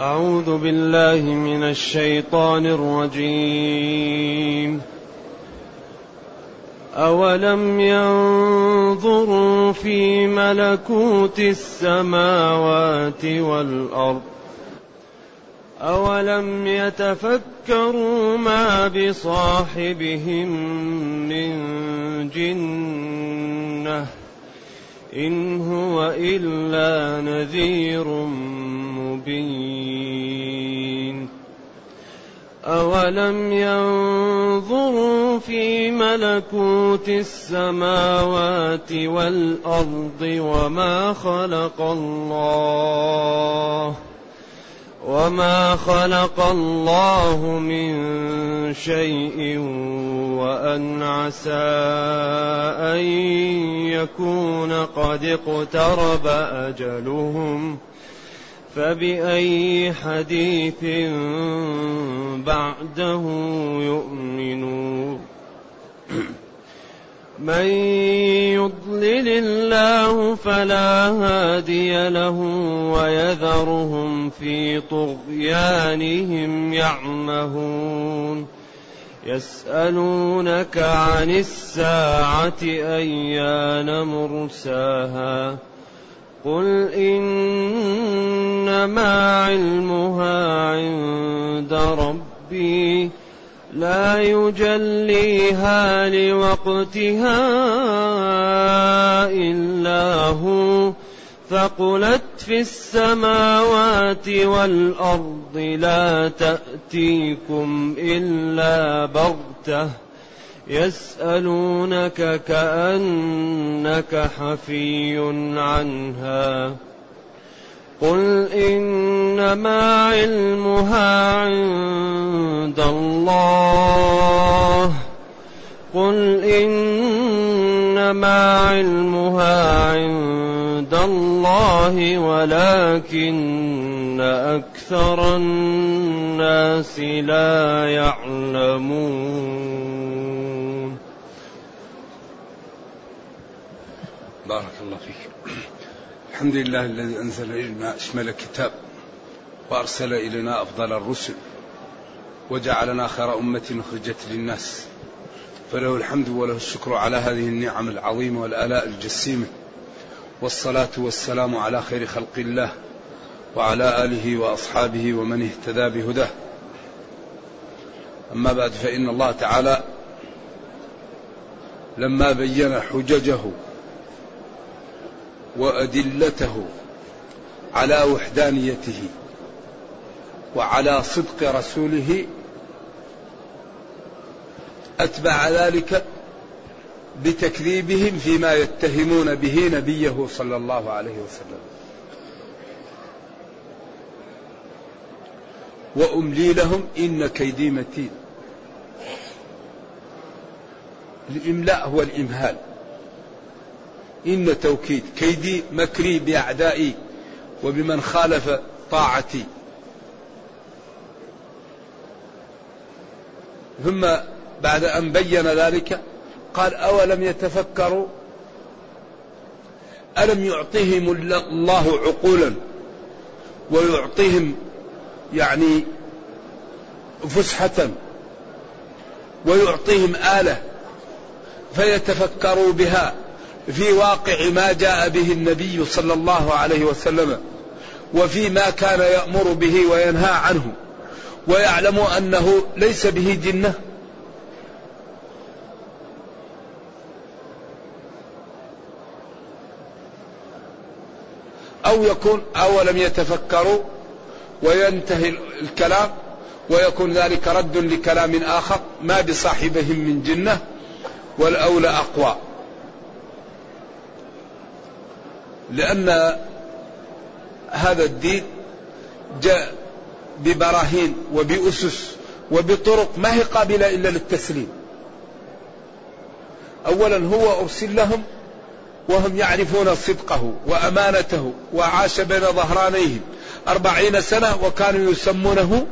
أعوذ بالله من الشيطان الرجيم. أولم ينظروا في ملكوت السماوات والأرض أولم يتفكروا ما بصاحبهم من جنة إن هو إلا نذير مبين. أولم ينظروا في ملكوت السماوات والأرض وما خلق الله وما خلق الله من شيء وأن عسى أن يكون قد اقترب أجلهم فبأي حديث بعده يؤمنون من يضلل الله فلا هادي له ويذرهم في طغيانهم يعمهون يسألونك عن الساعة أيان مرساها قل إنما علمها عند ربي لا يجليها لوقتها إلا هو. ثقلت في السماوات والأرض لا تأتيكم إلا بغتة. يسألونك كأنك حفي عنها. قل إنما علمها عند الله قل إنما علمها عند الله ولكن أكثر الناس لا يعلمون بارك الله فيك. الحمد لله الذي أنزل إلينا أشمل كتاب وأرسل إلينا أفضل الرسل وجعلنا خير أمة أخرجت للناس فله الحمد وله الشكر على هذه النعم العظيمة والآلاء الجسيمة والصلاة والسلام على خير خلق الله وعلى آله وأصحابه ومن اهتدى بهداه. أما بعد فإن الله تعالى لما بين حججه وأدلته على وحدانيته وعلى صدق رسوله أتبع ذلك بتكذيبهم فيما يتهمون به نبيه صلى الله عليه وسلم. وأملي لهم إن كيدي متين. الإملاء هو الإمهال. إن توكيد كيدي مكري بأعدائي وبمن خالف طاعتي. ثم بعد أن بين ذلك قال أولم يتفكروا؟ ألم يعطيهم الله عقولا ويعطيهم يعني فسحة ويعطيهم آلة فيتفكروا بها في واقع ما جاء به النبي صلى الله عليه وسلم وفي ما كان يأمر به وينهى عنه ويعلموا أنه ليس به جنة. أو يكون أولم يتفكروا وينتهي الكلام ويكون ذلك رد لكلام آخر ما بصاحبهم من جنة والأولى أقوى. لأن هذا الدين جاء ببراهين وبأسس وبطرق ما هي قابلة إلا للتسليم. أولا هو أرسل لهم وهم يعرفون صدقه وأمانته وعاش بين ظهرانيهم أربعين سنة وكانوا يسمونه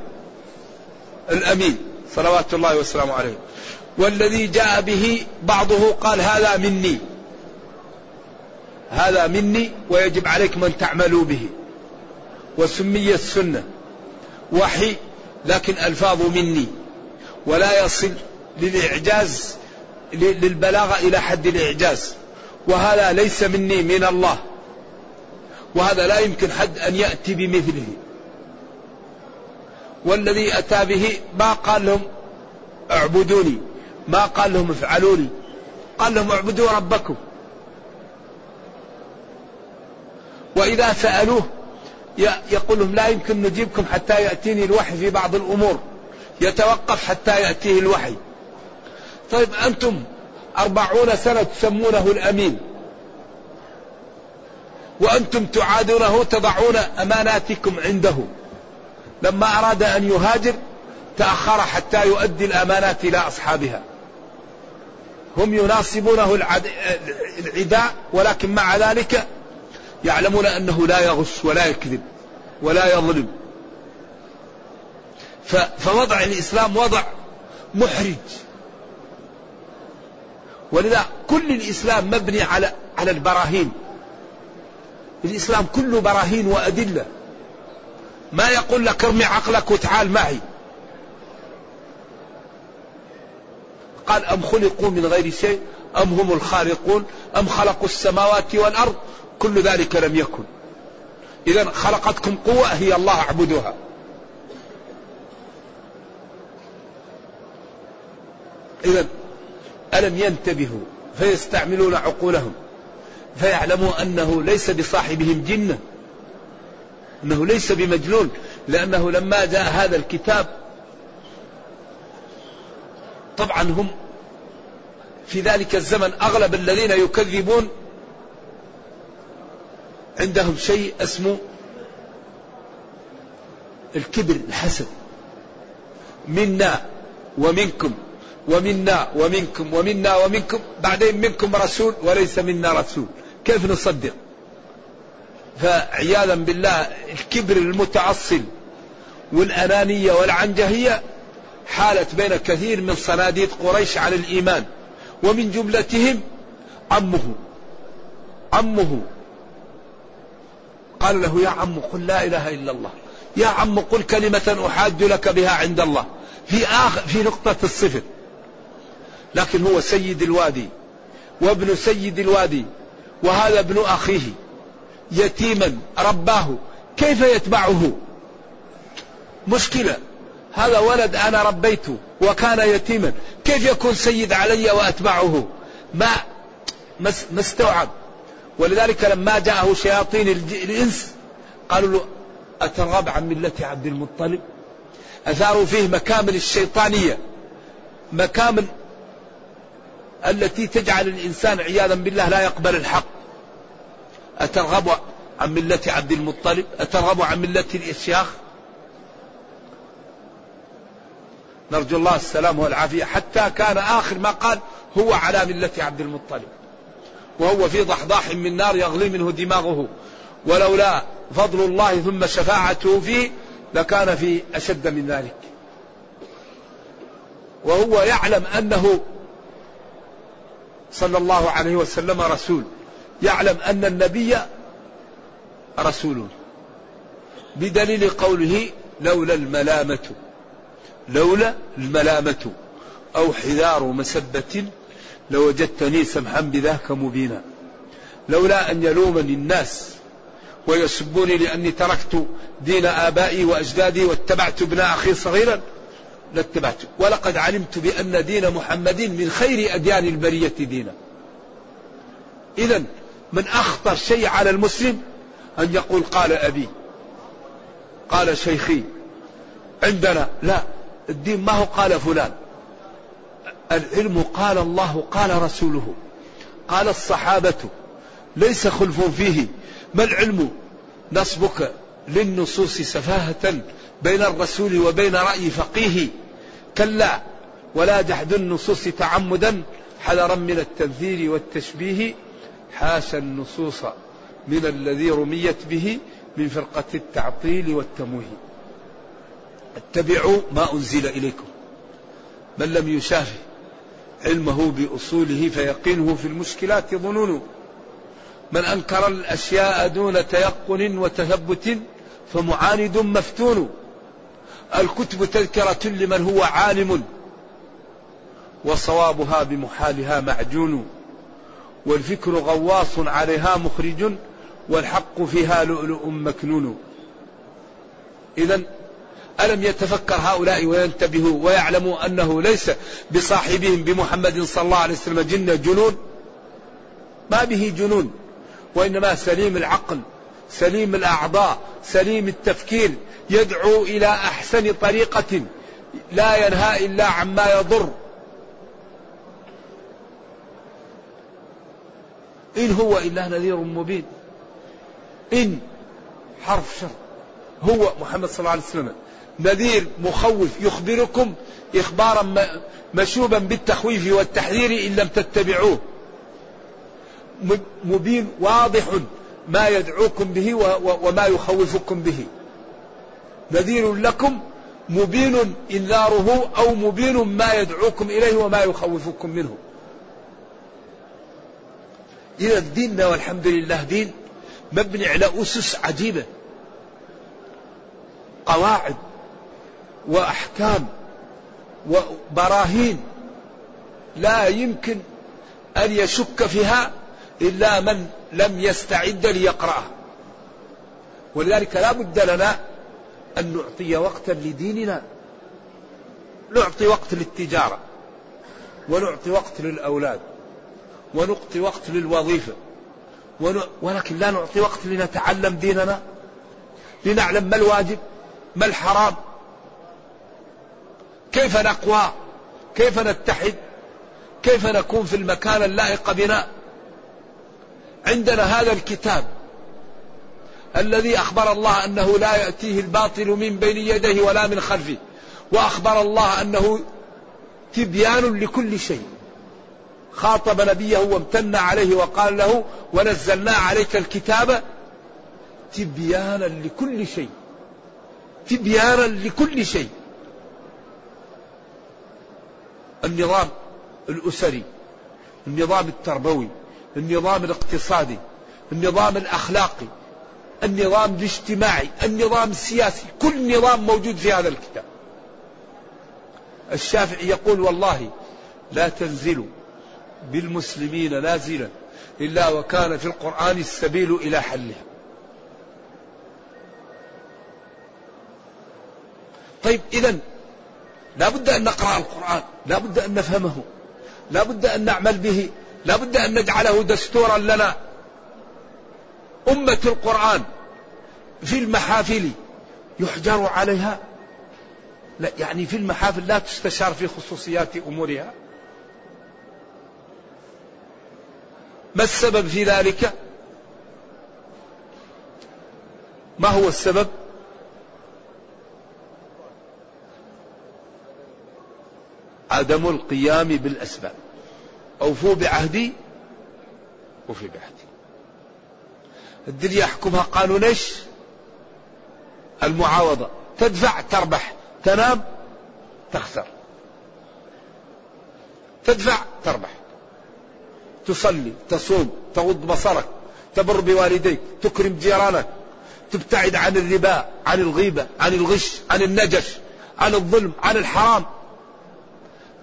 الأمين صلوات الله وسلامه عليه. والذي جاء به بعضه قال هذا مني. هذا مني ويجب عليك من تعملوا به. وسمي السنة. وحي لكن ألفاظ مني. ولا يصل للإعجاز للبلاغة إلى حد الإعجاز. وهذا ليس مني من الله. وهذا لا يمكن حد أن يأتي بمثله. والذي أتى به ما قال لهم اعبدوني ما قال لهم افعلوني. قال لهم اعبدوا ربكم. وإذا سألوه يقول لهم لا يمكن نجيبكم حتى يأتيني الوحي في بعض الأمور. يتوقف حتى يأتيه الوحي. طيب أنتم أربعون سنة تسمونه الأمين. وأنتم تعادونه تضعون أماناتكم عنده. لما أراد أن يهاجر تأخر حتى يؤدي الأمانات إلى أصحابها. هم يناصبونه العداء ولكن مع ذلك يعلمون أنه لا يغش ولا يكذب ولا يظلم. فوضع الإسلام وضع محرج. ولذا كل الإسلام مبني على على البراهين. الإسلام كله براهين وأدلة. ما يقول لك ارمي عقلك وتعال معي. قال أم خلقوا من غير شيء؟ أم هم الخالقون؟ أم خلقوا السماوات والأرض؟ كل ذلك لم يكن. إذا خلقتكم قوة هي الله اعبدوها إذا ألم ينتبهوا فيستعملون عقولهم فيعلموا أنه ليس بصاحبهم جنة أنه ليس بمجنون لأنه لما جاء هذا الكتاب طبعا هم في ذلك الزمن أغلب الذين يكذبون عندهم شيء اسمه الكبر الحسد. منا ومنكم ومنا ومنكم ومنا ومنكم بعدين منكم رسول وليس منا رسول. كيف نصدق؟ فعياذا بالله الكبر المتعصب والأنانية والعنجهية حالت بين كثير من صناديد قريش على الإيمان ومن جملتهم عمه عمه قال له يا عم قل لا إله إلا الله. يا عم قل كلمة أحاج لك بها عند الله. في آخر في نقطة الصفر. لكن هو سيد الوادي وابن سيد الوادي وهذا ابن أخيه يتيما رباه. كيف يتبعه؟ مشكلة. هذا ولد أنا ربيته وكان يتيما. كيف يكون سيد علي وأتبعه؟ ما ما استوعب. ولذلك لما جاءه شياطين الإنس قالوا له أترغب عن ملة عبد المطلب؟ أثاروا فيه مكامن الشيطانية مكامن التي تجعل الإنسان عياذا بالله لا يقبل الحق. أترغب عن ملة عبد المطلب؟ أترغب عن ملة الإشياخ نرجو الله السلام والعافية. حتى كان آخر ما قال هو على ملة عبد المطلب. وهو في ضحضاح من نار يغلي منه دماغه. ولولا فضل الله ثم شفاعته فيه لكان في أشد من ذلك. وهو يعلم أنه صلى الله عليه وسلم رسول. يعلم أن النبي رسول. بدليل قوله لولا الملامة. لولا الملامة. أو حذار مسبة. لوجدتني سمحا بذاك مبينا. لولا أن يلومني الناس ويسبوني لأني تركت دين آبائي وأجدادي واتبعت ابن أخي صغيرا لاتبعته ولقد علمت بأن دين محمد من خير أديان البرية دينا. إذا من أخطر شيء على المسلم أن يقول قال أبي قال شيخي عندنا لا الدين ما هو قال فلان. العلم قال الله قال رسوله قال الصحابة ليس خلف فيه ما العلم؟ نصبك للنصوص سفاهة بين الرسول وبين رأي فقيه. كلا ولا جحد النصوص تعمدا حذرا من التمثيل والتشبيه. حاشا النصوص من الذي رميت به من فرقة التعطيل والتمويه. اتبعوا ما أنزل إليكم. من لم يشافه علمه بأصوله فيقينه في المشكلات ظنونه. من أنكر الأشياء دون تيقن وتثبت فمعاند مفتون. الكتب تذكرة لمن هو عالم وصوابها بمحالها معجون. والفكر غواص عليها مخرج والحق فيها لؤلؤ مكنون. إذا ألم يتفكر هؤلاء وينتبهوا ويعلموا أنه ليس بصاحبهم بمحمد صلى الله عليه وسلم جنة جنون؟ ما به جنون. وإنما سليم العقل سليم الأعضاء سليم التفكير يدعو إلى أحسن طريقة لا ينهى إلا عما يضر. إن هو إلا نذير مبين. إن حرف شر هو محمد صلى الله عليه وسلم. نذير مخوف يخبركم إخبارا مشوبا بالتخويف والتحذير إن لم تتبعوه. مبين واضح ما يدعوكم به وما يخوفكم به. نذير لكم مبين إنذاره أو مبين ما يدعوكم إليه وما يخوفكم منه. إذا ديننا والحمد لله دين مبني على أسس عجيبة. قواعد. وأحكام وبراهين لا يمكن أن يشك فيها إلا من لم يستعد ليقرأها. ولذلك لا بد لنا أن نعطي وقتا لديننا نعطي وقت للتجارة ونعطي وقت للأولاد ونعطي وقت للوظيفة ولكن لا نعطي وقت لنتعلم ديننا لنعلم ما الواجب ما الحرام. كيف نقوى؟ كيف نتحد؟ كيف نكون في المكان اللائق بنا؟ عندنا هذا الكتاب الذي أخبر الله أنه لا يأتيه الباطل من بين يديه ولا من خلفه وأخبر الله أنه تبيان لكل شيء. خاطب نبيه وامتن عليه وقال له ونزلنا عليك الكتاب تبيانا لكل شيء. تبيانا لكل شيء. النظام الأسري النظام التربوي النظام الاقتصادي النظام الأخلاقي النظام الاجتماعي النظام السياسي كل نظام موجود في هذا الكتاب. الشافعي يقول والله لا تنزل بالمسلمين نازلا إلا وكان في القرآن السبيل إلى حلها. طيب إذا لا بد أن نقرأ القرآن لا بد أن نفهمه لا بد أن نعمل به لا بد أن نجعله دستورا لنا. أمة القرآن في المحافل يحجر عليها لا يعني في المحافل لا تستشار في خصوصيات أمورها. ما السبب في ذلك؟ ما هو السبب؟ عدم القيام بالأسباب. أوفوا بعهدي وفي بعهدي. الدنيا يحكمها قانون إيش؟ المعاوضة. تدفع تربح. تنام تخسر. تدفع تربح. تصلي تصوم تغض بصرك تبر بوالديك تكرم جيرانك تبتعد عن الربا عن الغيبة عن الغش عن النجش عن الظلم عن الحرام.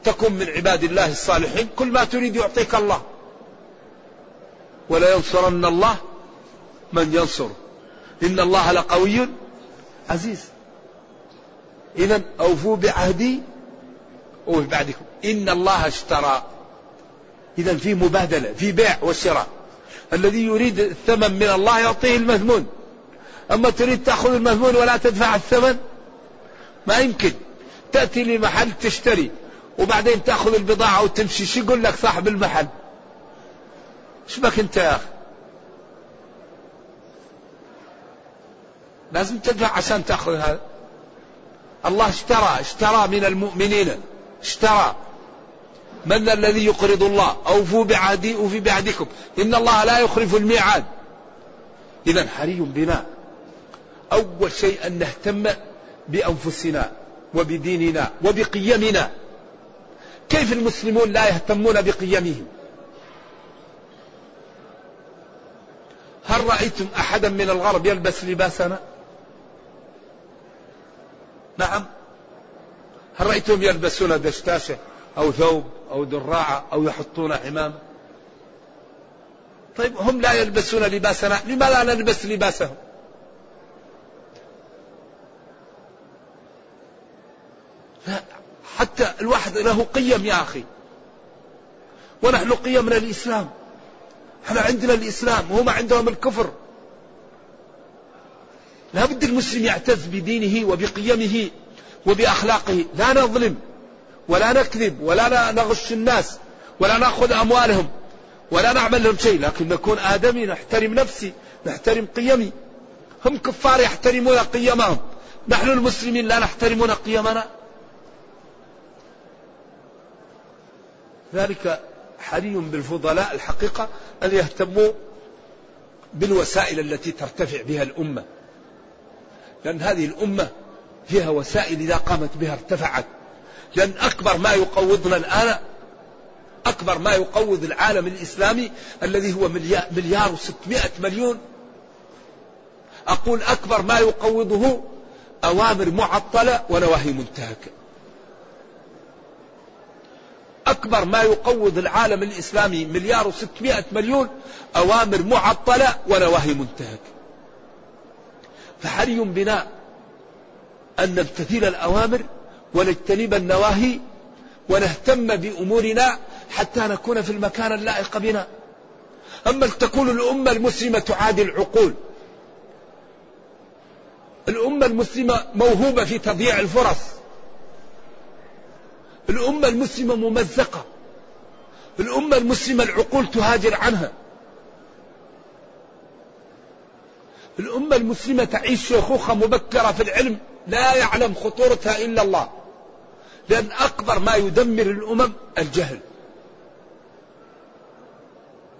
تكن من عباد الله الصالحين. كل ما تريد يعطيك الله. ولا ينصرن الله من ينصر إن الله لقوي عزيز. إذا أوفوا بعهدي أوف بعدكم إن الله اشترى. إذا في مبادلة في بيع وشراء. الذي يريد الثمن من الله يعطيه المثمون أما تريد تأخذ المثمون ولا تدفع الثمن ما يمكن. تأتي لمحل تشتري. وبعدين تأخذ البضاعة وتمشي. شو يقول لك صاحب المحل؟ إيش بك أنت يا أخي؟ لازم تدفع عشان تأخذ هذا. الله اشترى اشترى من المؤمنين. اشترى. من الذي يقرض الله؟ أوفوا بعهدي أوفي بعهدكم. إن الله لا يخلف الميعاد. إذا حري بنا. أول شيء أن نهتم بأنفسنا وبديننا وبقيمنا. كيف المسلمون لا يهتمون بقيمهم؟ هل رأيتم أحدا من الغرب يلبس لباسنا؟ نعم. هل رأيتهم يلبسون دشتاشة أو ثوب أو دراعة أو يحطون حمام؟ طيب هم لا يلبسون لباسنا لما لا نلبس لباسهم؟ حتى الواحد له قيم يا أخي. ونحن قيمنا الإسلام إحنا عندنا الإسلام وهم عندهم الكفر. لا بد المسلم يعتز بدينه وبقيمه وبأخلاقه. لا نظلم ولا نكذب ولا نغش الناس ولا نأخذ أموالهم ولا نعمل لهم شيء. لكن نكون آدمي نحترم نفسي نحترم قيمي. هم كفار يحترمون قيمهم. نحن المسلمين لا نحترمون قيمنا. ذلك حري بالفضلاء الحقيقة أن يهتموا بالوسائل التي ترتفع بها الأمة. لأن هذه الأمة فيها وسائل إذا قامت بها ارتفعت. لأن أكبر ما يقوضنا الآن أكبر ما يقوض العالم الإسلامي الذي هو مليار وستمائة مليون. أقول أكبر ما يقوضه أوامر معطلة ونواهي منتهكة. أكبر ما يقوض العالم الإسلامي مليار وستمائة مليون أوامر معطلة ونواهي منتهكة فحري بنا أن نمتثل الأوامر ونجتنب النواهي ونهتم بأمورنا حتى نكون في المكان اللائق بنا. أما تكون الأمة المسلمة تعادي العقول. الأمة المسلمة موهوبة في تضييع الفرص. الأمة المسلمة ممزقة. الأمة المسلمة العقول تهاجر عنها. الأمة المسلمة تعيش شيخوخة مبكرة في العلم لا يعلم خطورتها إلا الله. لأن أكبر ما يدمر الأمم الجهل.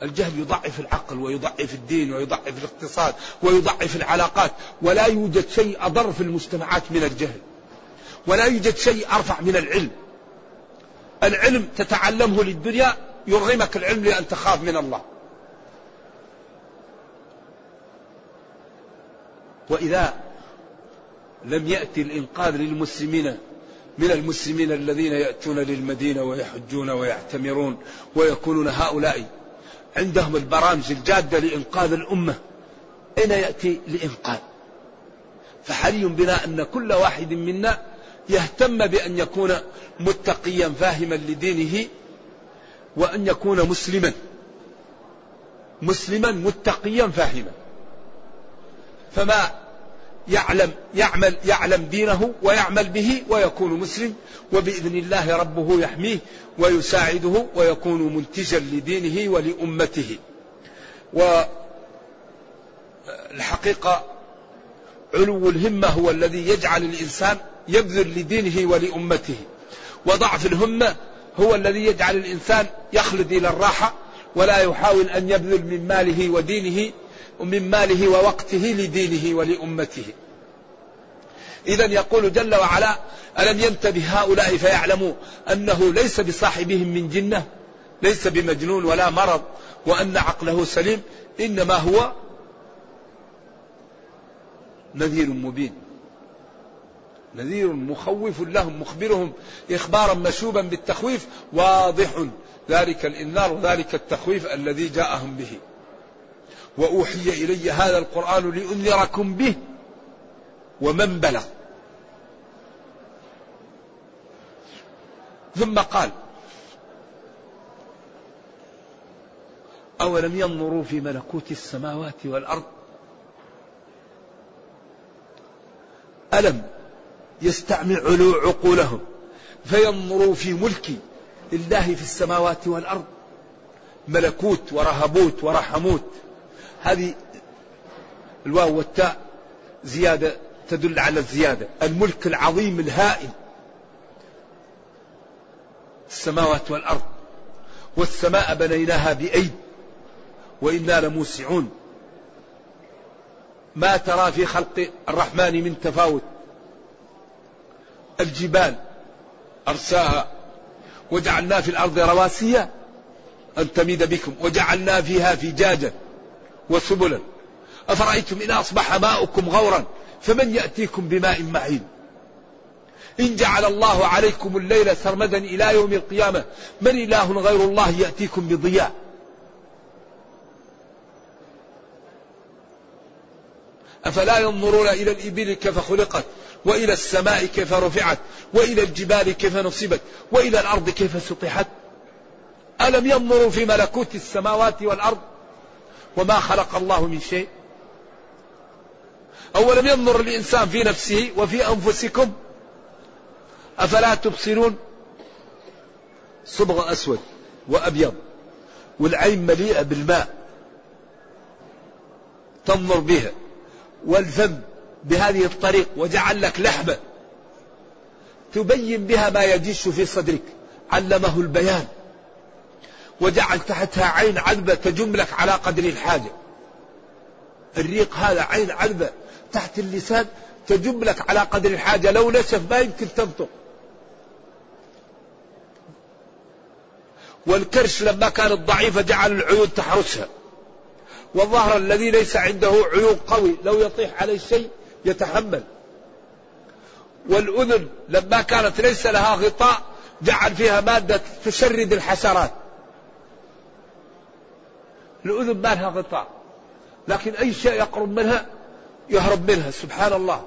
الجهل يضعف العقل ويضعف الدين ويضعف الاقتصاد ويضعف العلاقات ولا يوجد شيء أضر في المجتمعات من الجهل. ولا يوجد شيء أرفع من العلم. العلم تتعلمه للدنيا يرغمك العلم لأن تخاف من الله. وإذا لم يأتي الإنقاذ للمسلمين من المسلمين الذين يأتون للمدينة ويحجون ويعتمرون ويكونون هؤلاء عندهم البرامج الجادة لإنقاذ الأمة أين يأتي لإنقاذ فحري بنا أن كل واحد منا يهتم بأن يكون متقيا فاهما لدينه وأن يكون مسلما. مسلما متقيا فاهما. فما يعلم يعمل يعلم دينه ويعمل به ويكون مسلم وبإذن الله ربه يحميه ويساعده ويكون منتجا لدينه ولأمته. والحقيقة علو الهمة هو الذي يجعل الإنسان يبذل لدينه ولأمته. وضعف الهمة هو الذي يجعل الإنسان يخلد إلى الراحة ولا يحاول أن يبذل من ماله ودينه ومن ماله ووقته لدينه ولأمته. إذا يقول جل وعلا ألم ينتبه هؤلاء فيعلموا أنه ليس بصاحبهم من جنة ليس بمجنون ولا مرض وأن عقله سليم إنما هو نذير مبين. نذير مخوف لهم مخبرهم إخبارا مشوبا بالتخويف واضح. ذلك الإنذار وذلك التخويف الذي جاءهم به. وأوحي إلي هذا القرآن لأنذركم به. ومن بلغ. ثم قال أولم ينظروا في ملكوت السماوات والأرض؟ ألم يستعمل علو عقولهم فينظروا في ملك الله في السماوات والأرض. ملكوت ورهبوت ورحموت. هذه الواو والتاء زيادة تدل على الزيادة. الملك العظيم الهائل. السماوات والأرض. والسماء بنيناها بأيد وإنا لموسعون. ما ترى في خلق الرحمن من تفاوت. الجبال أرساها وجعلنا في الأرض رواسي أن تميد بكم وجعلنا فيها فجاجا وسبلا. أفرأيتم إن أصبح ماؤكم غورا فمن يأتيكم بماء معين إن جعل الله عليكم الليل سرمدا إلى يوم القيامة من إله غير الله يأتيكم بضياء؟ أفلا ينظرون إلى الإبل كيف خلقت؟ وإلى السماء كيف رفعت وإلى الجبال كيف نصبت وإلى الأرض كيف سطحت. ألم ينظروا في ملكوت السماوات والأرض؟ وما خلق الله من شيء. أولم ينظر الإنسان في نفسه وفي أنفسكم؟ أفلا تبصرون؟ صبغ أسود وأبيض والعين مليئة بالماء تنظر بها والفم بهذه الطريق وجعل لك لحمة تبين بها ما يجيش في صدرك. علمه البيان. وجعل تحتها عين عذبة تجملك على قدر الحاجة. الريق هذا عين عذبة تحت اللسان تجملك على قدر الحاجة. لو نشف ما يمكن تنطق والكرش لما كانت ضعيفة جعل العيون تحرسها. والظهر الذي ليس عنده عيون قوي. لو يطيح عليه شيء يتحمل. والأذن لما كانت ليس لها غطاء جعل فيها مادة تشرد الحشرات. الأذن ما لها غطاء. لكن أي شيء يقرب منها يهرب منها سبحان الله.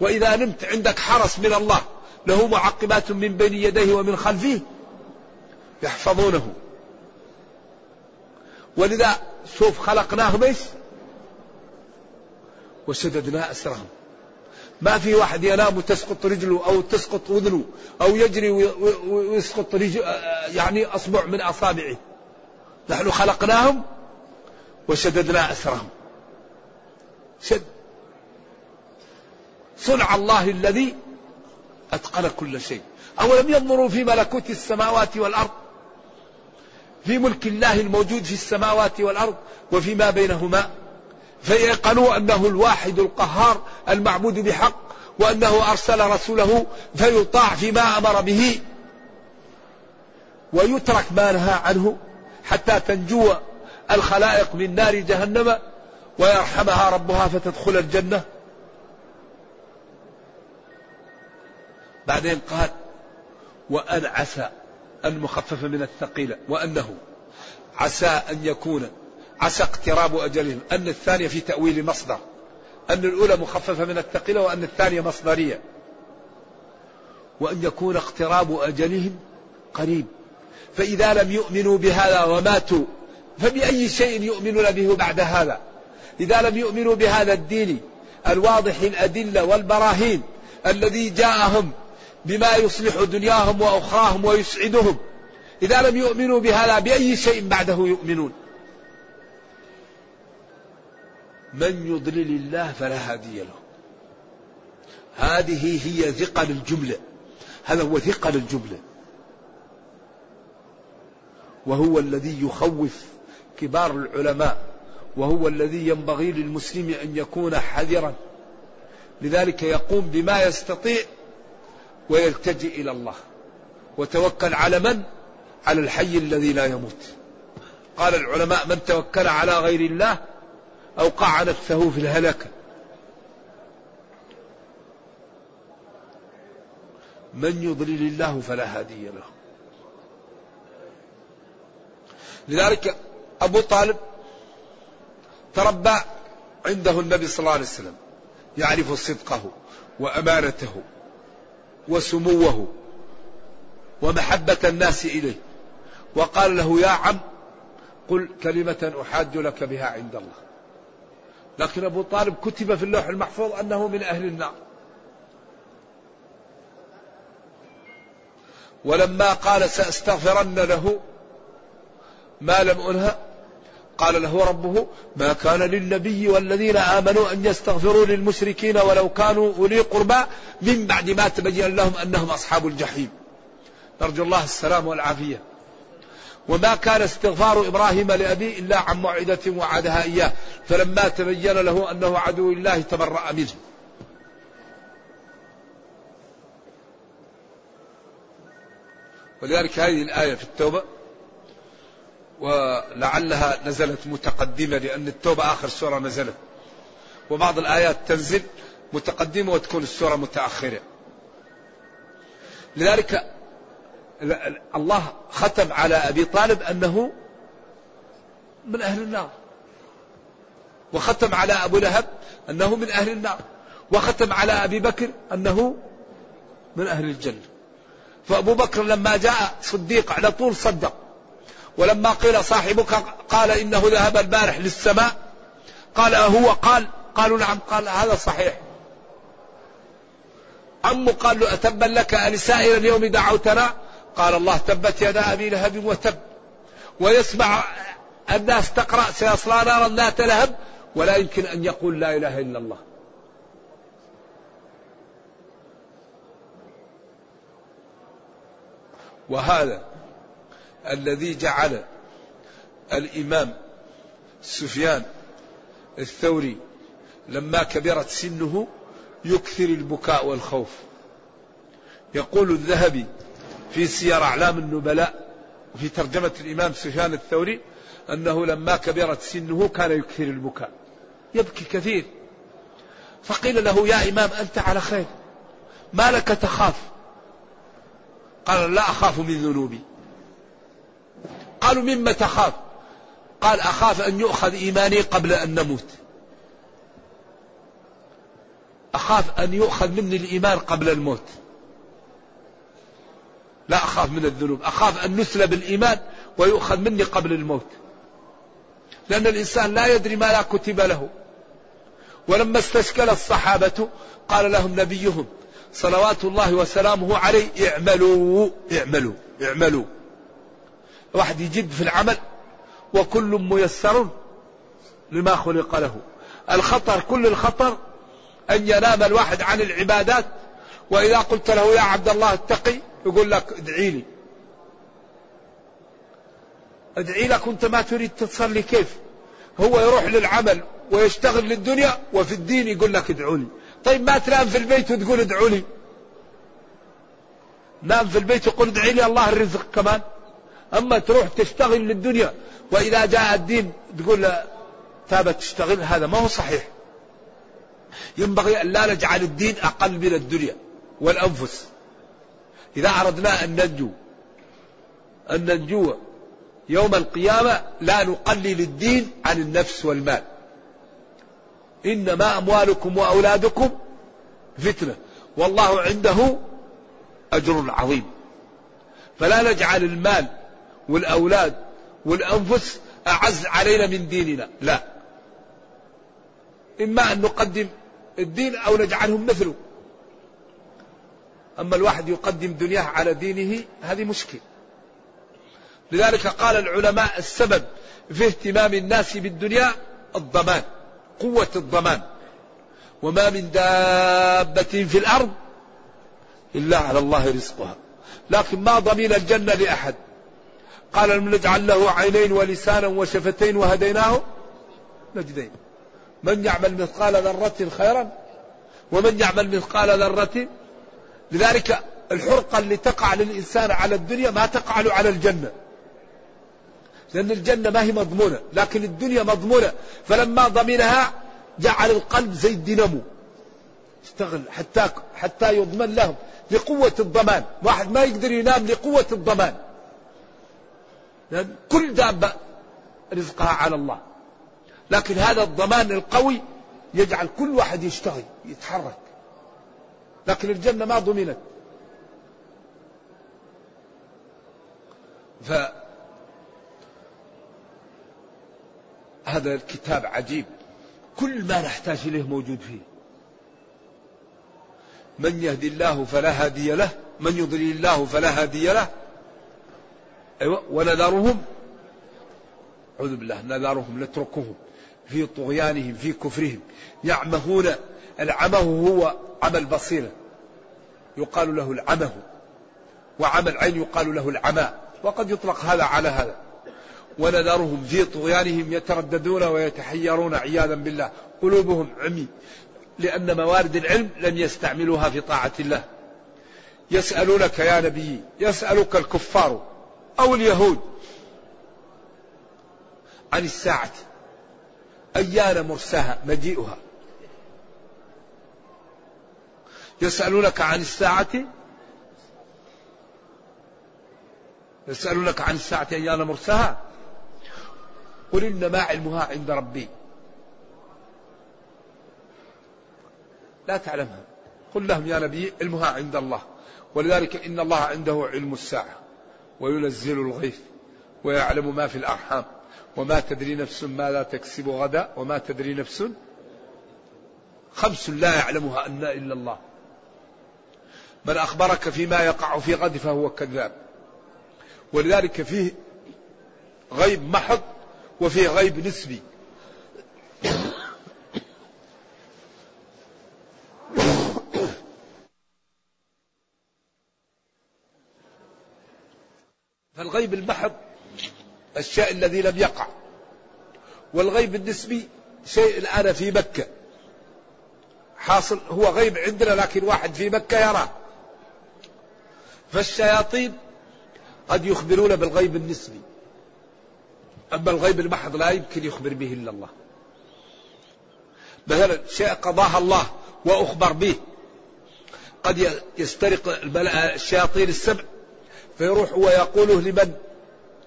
وإذا نمت عندك حرس من الله له معقبات من بين يديه ومن خلفه يحفظونه. ولذا شوف خلقناهم إيش؟ وشددنا أسرهم ما في واحد ينام وتسقط رجله أو تسقط أذنه أو يجري ويسقط رجل يعني أصبع من أصابعه. نحن خلقناهم وشددنا أسرهم. شد صنع الله الذي أتقن كل شيء. أولم ينظروا في ملكوت السماوات والأرض؟ في ملك الله الموجود في السماوات والأرض وفيما بينهما؟ فيقنوا أنه الواحد القهار المعبود بحق وأنه أرسل رسوله فيطاع فيما أمر به ويترك ما نهى عنه حتى تنجو الخلائق من نار جهنم ويرحمها ربها فتدخل الجنة. بعدين قال وأن عسى المخففة من الثقيلة وأنه عسى أن يكون عسى اقتراب أجلهم. أن الثانية في تأويل مصدر. أن الأولى مخففة من الثقيلة وأن الثانية مصدرية. وأن يكون اقتراب أجلهم قريب. فإذا لم يؤمنوا بهذا وماتوا فبأي شيء يؤمنون به بعد هذا؟ إذا لم يؤمنوا بهذا الدين الواضح الأدلة والبراهين الذي جاءهم بما يصلح دنياهم وأخراهم ويسعدهم إذا لم يؤمنوا بهذا بأي شيء بعده يؤمنون؟ من يضلل الله فلا هادي له. هذه هي ثقل الجملة. هذا هو ثقل الجملة. وهو الذي يخوف كبار العلماء. وهو الذي ينبغي للمسلم أن يكون حذرا. لذلك يقوم بما يستطيع ويلتجئ إلى الله. وتوكل على من؟ على الحي الذي لا يموت. قال العلماء من توكل على غير الله أوقع نفسه في الهلكة من يضلل الله فلا هادي له. لذلك أبو طالب تربى عنده النبي صلى الله عليه وسلم يعرف صدقه وأمانته وسموه ومحبة الناس إليه. وقال له يا عم قل كلمة أحاج لك بها عند الله. لكن أبو طالب كتب في اللوح المحفوظ أنه من أهل النار. ولما قال سأستغفرن له ما لم أنهى قال له ربه ما كان للنبي والذين آمنوا أن يستغفروا للمشركين ولو كانوا أولي قربى من بعد ما تبين لهم أنهم أصحاب الجحيم. نرجو الله السلام والعافية. وما كان استغفار إبراهيم لأبيه إلا عن موعدة وعدها إياه. فلما تبين له أنه عدو الله تبرأ منه. ولذلك هذه الآية في التوبة ولعلها نزلت متقدمة لأن التوبة آخر سورة نزلت. وبعض الآيات تنزل متقدمة وتكون السورة متأخرة. لذلك الله ختم على أبي طالب أنه من أهل النار. وختم على أبو لهب أنه من أهل النار. وختم على أبي بكر أنه من أهل الجنة. فأبو بكر لما جاء صديق على طول صدق. ولما قيل صاحبك قال إنه ذهب البارح للسماء. قال هو قال قالوا نعم. قال هذا صحيح. عمه قال له أتبا لك ألسائر اليوم دعوتنا؟ قال الله تبت يدا أبي لهب وتب. ويسمع الناس تقرأ سيصلى نارا ذات لهب ولا يمكن أن يقول لا إله إلا الله. وهذا الذي جعل الإمام سفيان الثوري لما كبرت سنه يكثر البكاء والخوف. يقول الذهبي في سير أعلام النبلاء وفي ترجمة الإمام سفيان الثوري أنه لما كبرت سنه كان يكثر البكاء. يبكي كثير. فقيل له يا إمام أنت على خير. ما لك تخاف؟ قال لا أخاف من ذنوبي. قالوا مما تخاف؟ قال أخاف أن يؤخذ إيماني قبل أن نموت. أخاف أن يؤخذ مني الإيمان قبل الموت. لا أخاف من الذنوب أخاف أن نسلب الإيمان ويؤخذ مني قبل الموت. لأن الإنسان لا يدري ما لا كتب له. ولما استشكل الصحابة قال لهم نبيهم صلوات الله وسلامه عليه اعملوا اعملوا اعملوا. واحد يجد في العمل وكل ميسر لما خلق له. الخطر كل الخطر أن ينام الواحد عن العبادات وإذا قلت له يا عبد الله اتقي يقول لك ادعي لي. ادعي لك وانت ما تريد تصلي كيف. هو يروح للعمل ويشتغل للدنيا وفي الدين يقول لك ادعوا لي. طيب ما تنام في البيت وتقول ادعوا لي. نام في البيت وقل ادعي لي الله الرزق كمان. أما تروح تشتغل للدنيا وإذا جاء الدين تقول ثابت تشتغل هذا ما هو صحيح. ينبغي أن لا نجعل الدين أقل من الدنيا. والأنفس. إذا اردنا أن ننجو أن ننجو يوم القيامة لا نقلل الدين عن النفس والمال. إنما أموالكم وأولادكم فتنة. والله عنده أجر عظيم. فلا نجعل المال والأولاد والأنفس أعز علينا من ديننا. لا. إما أن نقدم الدين أو نجعلهم مثله. أما الواحد يقدم دنياه على دينه هذه مشكلة. لذلك قال العلماء السبب في اهتمام الناس بالدنيا الضمان قوة الضمان. وما من دابة في الأرض إلا على الله رزقها. لكن ما ضمين الجنة لأحد. قال لم نجعل له عينين ولسانا وشفتين وهديناه نجدين. من يعمل مثقال ذرة خيرا ومن يعمل مثقال ذرة لذلك الحرقة اللي تقع للإنسان على الدنيا ما تقع له على الجنة. لأن الجنة ما هي مضمونة لكن الدنيا مضمونة. فلما ضمنها جعل القلب زي الدينامو. اشتغل حتى حتى يضمن لهم لقوة الضمان. واحد ما يقدر ينام لقوة الضمان. لأن كل دابة رزقها على الله. لكن هذا الضمان القوي يجعل كل واحد يشتغل يتحرك. لكن الجنة ما ضمنت. ف هذا الكتاب عجيب. كل ما نحتاج إليه موجود فيه. من يهدي الله فلا هادي له من يضلل الله فلا هادي له. أيوة ونذرهم. أعوذ بالله نذرهم نتركهم. في طغيانهم في كفرهم. يعمهون العمه هو عمى البصيرة يقال له العمه. وعمى العين يقال له العمى. وقد يطلق هذا على هذا. ونذرهم في طغيانهم يترددون ويتحيرون عياذا بالله. قلوبهم عمي. لأن موارد العلم لم يستعملوها في طاعة الله. يسألونك يا نبي يسألك الكفار أو اليهود عن الساعة. أيان مرساها مجيئها. يسألونك عن الساعة؟ يسألونك عن الساعة أيان مرساها؟ قل إنما علمها عند ربي. لا تعلمها. قل لهم يا نبي علمها عند الله. ولذلك إن الله عنده علم الساعة وينزل الغيث ويعلم ما في الأرحام. وما تدري نفس ماذا تكسب غدا وما تدري نفس خمس لا يعلمها أن إلا الله. من أخبرك فيما يقع في غد فهو كذاب. ولذلك فيه غيب محض وفيه غيب نسبي. فالغيب المحض الشيء الذي لم يقع. والغيب النسبي شيء الآن في مكة. حاصل هو غيب عندنا لكن واحد في مكة يراه. فالشياطين قد يخبرون بالغيب النسبي. أما الغيب المحض لا يمكن يخبر به إلا الله. مثلا شيء قضاها الله وأخبر به. قد يسترق الشياطين السبع. فيروح ويقوله لمن؟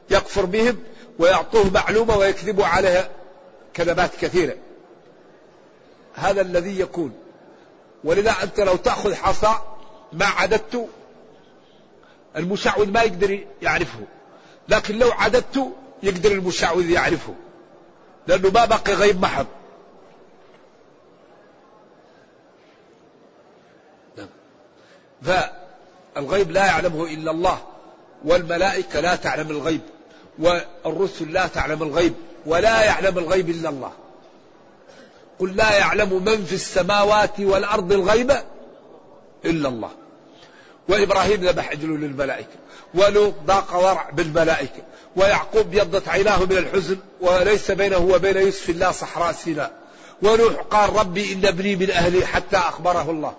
يكفر بهم ويعطوه معلومة ويكذبوا عليها كذبات كثيرة. هذا الذي يكون. ولذا أنت لو تأخذ حصى ما عددت المشعوذ ما يقدر يعرفه. لكن لو عددت يقدر المشعوذ يعرفه. لأنه ما بقي غيب محض. فالغيب لا يعلمه إلا الله والملائكة لا تعلم الغيب. والرسل لا تعلم الغيب ولا يعلم الغيب إلا الله. قل لا يعلم من في السماوات والأرض الغيب إلا الله. وإبراهيم ذبح عجل للملائكة ولوط ضاق ورع بالملائكة ويعقوب بيضت عيناه من الحزن وليس بينه وبين يوسف الله صحراء سيناء. ونوح قال ربي إن ابني من أهلي حتى أخبره الله.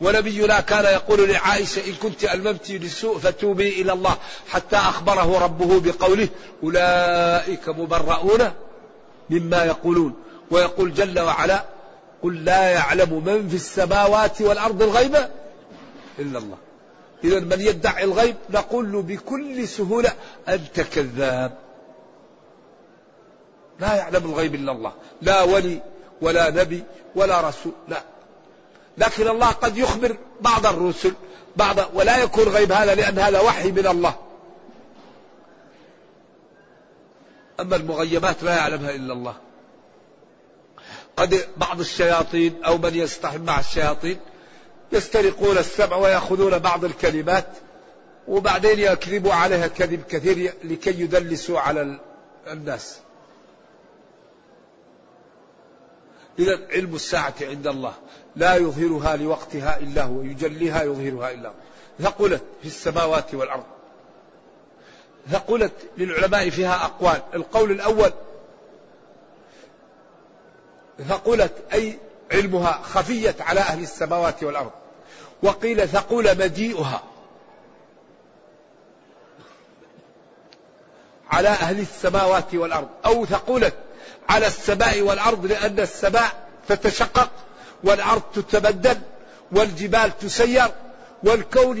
ونبينا كان يقول لعائشة إن كنت ألممت لسوء فتوبي إلى الله حتى أخبره ربه بقوله أولئك مبرؤون مما يقولون. ويقول جل وعلا قل لا يعلم من في السماوات والأرض الغيب إلا الله. إذا من يدعي الغيب نقول له بكل سهولة أنت كذاب. لا يعلم الغيب إلا الله. لا ولي ولا نبي ولا رسول. لا. لكن الله قد يخبر بعض الرسل بعض ولا يكون غيب هذا لأن هذا وحي من الله. أما المغيبات لا يعلمها إلا الله. قد بعض الشياطين أو من يستحم مع الشياطين يسترقون السمع ويأخذون بعض الكلمات وبعدين يكذبوا عليها كذب كثير لكي يدلسوا على الناس. إذا علم الساعة عند الله. لا يظهرها لوقتها إلا هو يجليها يظهرها إلا هو. ثقلت في السماوات والأرض. ثقلت للعلماء فيها أقوال. القول الأول ثقلت أي علمها خفيت على أهل السماوات والأرض. وقيل ثقول مجيئها على أهل السماوات والأرض. أو ثقلت على السماء والأرض لأن السماء تتشقق والأرض تتبدل والجبال تسير والكون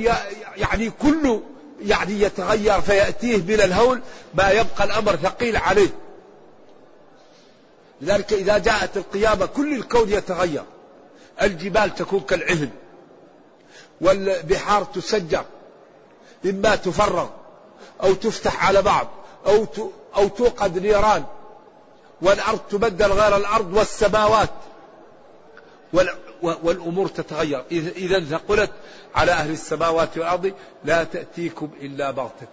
يعني كله يعني يتغير فيأتيه من الهول ما يبقى الأمر ثقيل عليه. لذلك إذا جاءت القيامة كل الكون يتغير. الجبال تكون كالعهن والبحار تسجر. إما تفرغ أو تفتح على بعض أو أو توقد نيران. والأرض تبدل غير الأرض والسماوات. والأمور تتغير. إذا ثقلت على أهل السماوات والأرض لا تأتيكم إلا بغتة.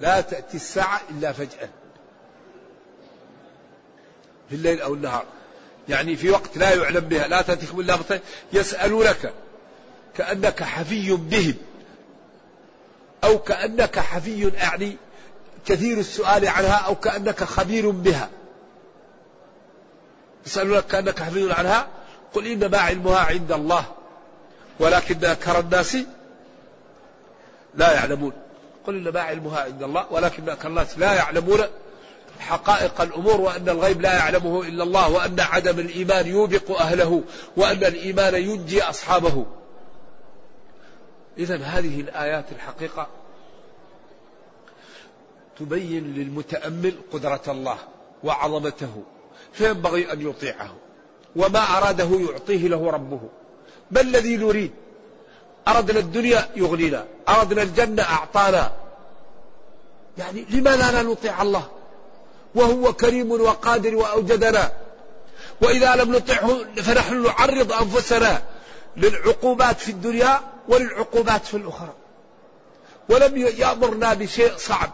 لا تأتي الساعة إلا فجأة. في الليل أو النهار. يعني في وقت لا يعلم بها لا تأتيكم إلا بغتة. يسألونك كأنك حفي بهم أو كأنك حفي يعني كثير السؤال عنها أو كأنك خبير بها. يسألونك كأنك حفيظ عنها. قل إنما علمها عند الله. ولكن أكثر الناس لا يعلمون. قل إنما علمها عند الله. ولكن أكثر الناس لا يعلمون حقائق الأمور وأن الغيب لا يعلمه إلا الله وأن عدم الإيمان يوبق أهله وأن الإيمان ينجي أصحابه. إذا هذه الآيات الحقيقة تبين للمتأمل قدرة الله وعظمته. فينبغي أن يطيعه؟ وما أراده يعطيه له ربه. ما الذي نريد؟ أردنا الدنيا يغنينا. أردنا الجنة أعطانا. يعني لماذا لا نطيع الله؟ وهو كريم وقادر وأوجدنا. وإذا لم نطعه فنحن نعرض أنفسنا للعقوبات في الدنيا وللعقوبات في الأخرى. ولم يأمرنا بشيء صعب.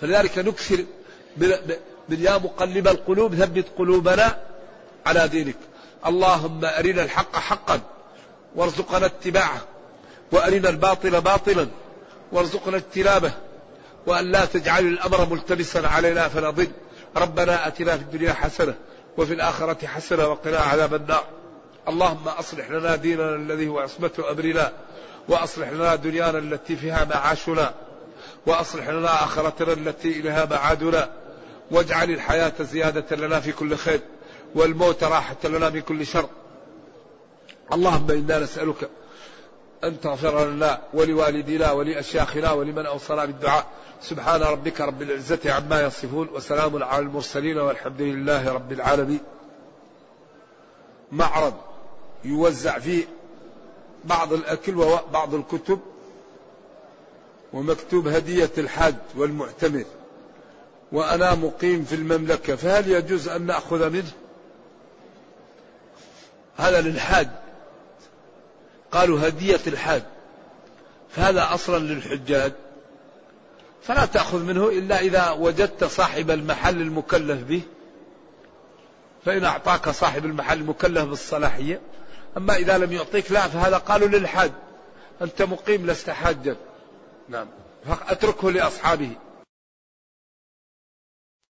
فلذلك نكثر من يا مقلب القلوب ثبت قلوبنا على دينك. اللهم أرنا الحق حقا وارزقنا اتباعه وأرنا الباطل باطلا وارزقنا اجتنابه وأن لا تجعل الأمر ملتبسا علينا فنضل ربنا أتنا في الدنيا حسنة وفي الآخرة حسنة وقنا عذاب النار. اللهم أصلح لنا ديننا الذي هو عصمة أمرنا وأصلح لنا دنيانا التي فيها معاشنا وأصلح لنا آخرتنا التي إليها معادنا. واجعل الحياة زيادة لنا في كل خير والموت راحة لنا من كل شر. اللهم إنا نسألك أن تغفر لنا ولوالدينا ولأشياخنا ولمن أوصنا بالدعاء. سبحان ربك رب العزة عما يصفون وسلام على المرسلين والحمد لله رب العالمين. معرض يوزع فيه بعض الأكل وبعض الكتب ومكتوب هدية الحاج والمعتمر. وأنا مقيم في المملكة فهل يجوز أن نأخذ منه؟ هذا للحاج. قالوا هدية الحاج. فهذا أصلا للحجاج. فلا تأخذ منه إلا إذا وجدت صاحب المحل المكلف به. فإن أعطاك صاحب المحل المكلف بالصلاحية. أما إذا لم يعطيك لا فهذا قالوا للحاج. أنت مقيم لست حاجا. نعم. اتركه لأصحابه.